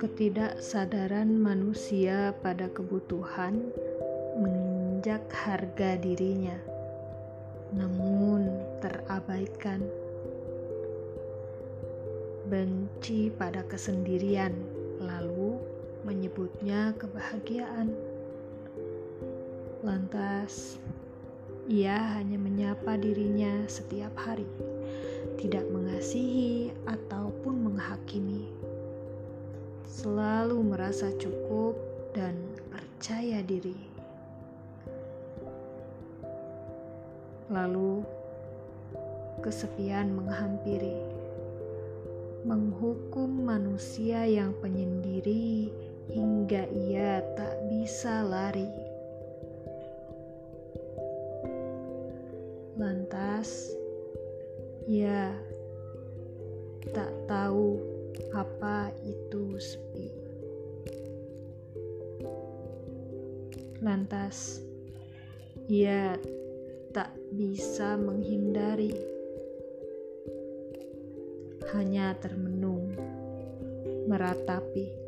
Ketidaksadaran manusia pada kebutuhan menginjak harga dirinya, namun terabaikan. Benci pada kesendirian, lalu menyebutnya kebahagiaan. Lantas, ia hanya menyapa dirinya setiap hari, tidak mengasihi ataupun menghakimi selalu merasa cukup dan percaya diri. Lalu kesepian menghampiri, menghukum manusia yang penyendiri hingga ia tak bisa lari. Lantas, ia tak tahu apa itu sepi. Lantas, ia tak bisa menghindari, hanya termenung, meratapi.